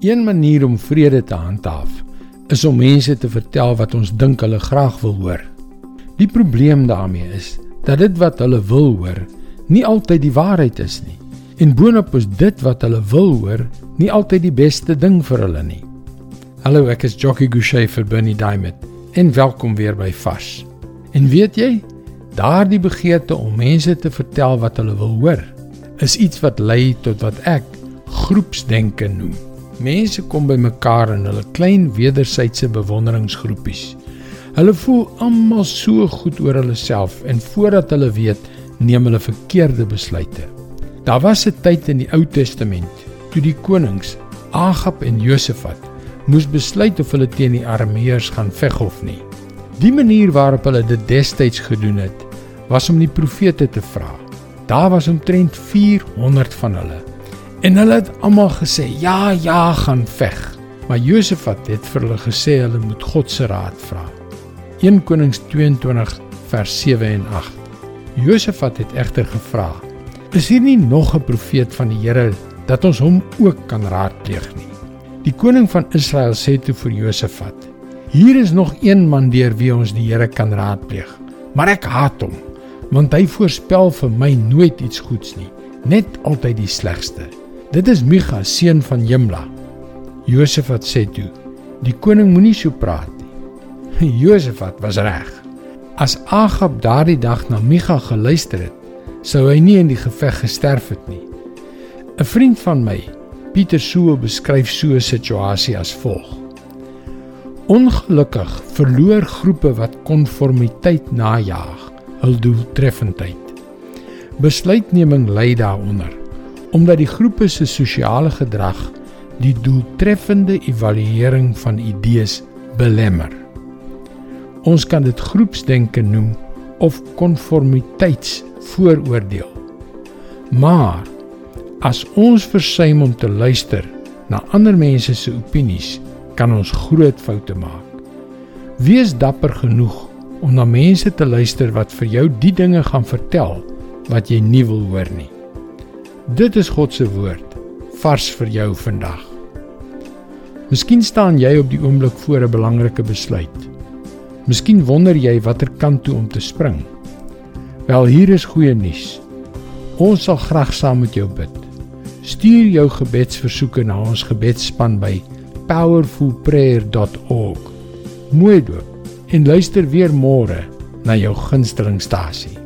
Een manier om vrede te handhaaf is om mense te vertel wat ons dink hulle graag wil hoor. Die probleem daarmee is dat dit wat hulle wil hoor nie altyd die waarheid is nie. En boonop is dit wat hulle wil hoor nie altyd die beste ding vir hulle nie. Hallo, ek is Jockey Gouchee vir Bernie Diamond en welkom weer by Fas. En weet jy, daardie begeerte om mense te vertel wat hulle wil hoor, is iets wat lei tot wat ek groepsdenke noem. Mense kom bymekaar in hulle klein wederwysige bewonderingsgroepies. Hulle voel almal so goed oor hulle self en voordat hulle weet, neem hulle verkeerde besluite. Daar was 'n tyd in die Ou Testament toe die konings Agab en Josafat moes besluit of hulle teen die Arameërs gaan veg of nie. Die manier waarop hulle dit destyds gedoen het, was om die profete te vra. Daar was omtrent 400 van hulle. En hulle het almal gesê: "Ja, ja, gaan veg." Maar Josafat het vir hulle gesê hulle moet God se raad vra. 1 Konings 22 vers 7 en 8. Josafat het egter gevra: "Is hier nie nog 'n profeet van die Here dat ons hom ook kan raadpleeg nie?" Die koning van Israel sê toe vir Josafat: "Hier is nog een man deur wie ons die Here kan raadpleeg, maar ek haat hom, want hy voorspel vir my nooit iets goeds nie, net altyd die slegste." Dit is Micha, seun van Jimla. Josafat sê toe: "Die koning moenie so praat nie." Josafat was reg. As Agab daardie dag na Micha geluister het, sou hy nie in die geveg gesterf het nie. 'n Vriend van my, Pieter Soo, beskryf so 'n situasie as volg: Ongelukkig verloor groepe wat konformiteit najag, hul doeltreffendheid. Besluitneming lei daaronder omdat die groepe se sosiale gedrag die doeltreffende evaluering van idees belemmer. Ons kan dit groepsdenke noem of konformiteitsvooroordeel. Maar as ons versuim om te luister na ander mense se opinies, kan ons groot foute maak. Wees dapper genoeg om na mense te luister wat vir jou die dinge gaan vertel wat jy nie wil hoor nie. Dit is God se woord vars vir jou vandag. Miskien staan jy op die oomblik voor 'n belangrike besluit. Miskien wonder jy watter kant toe om te spring. Wel, hier is goeie nuus. Ons sal graag saam met jou bid. Stuur jou gebedsversoeke na ons gebedsspan by powerfulprayer.org. Mooi doop en luister weer môre na jou gunstelingstasie.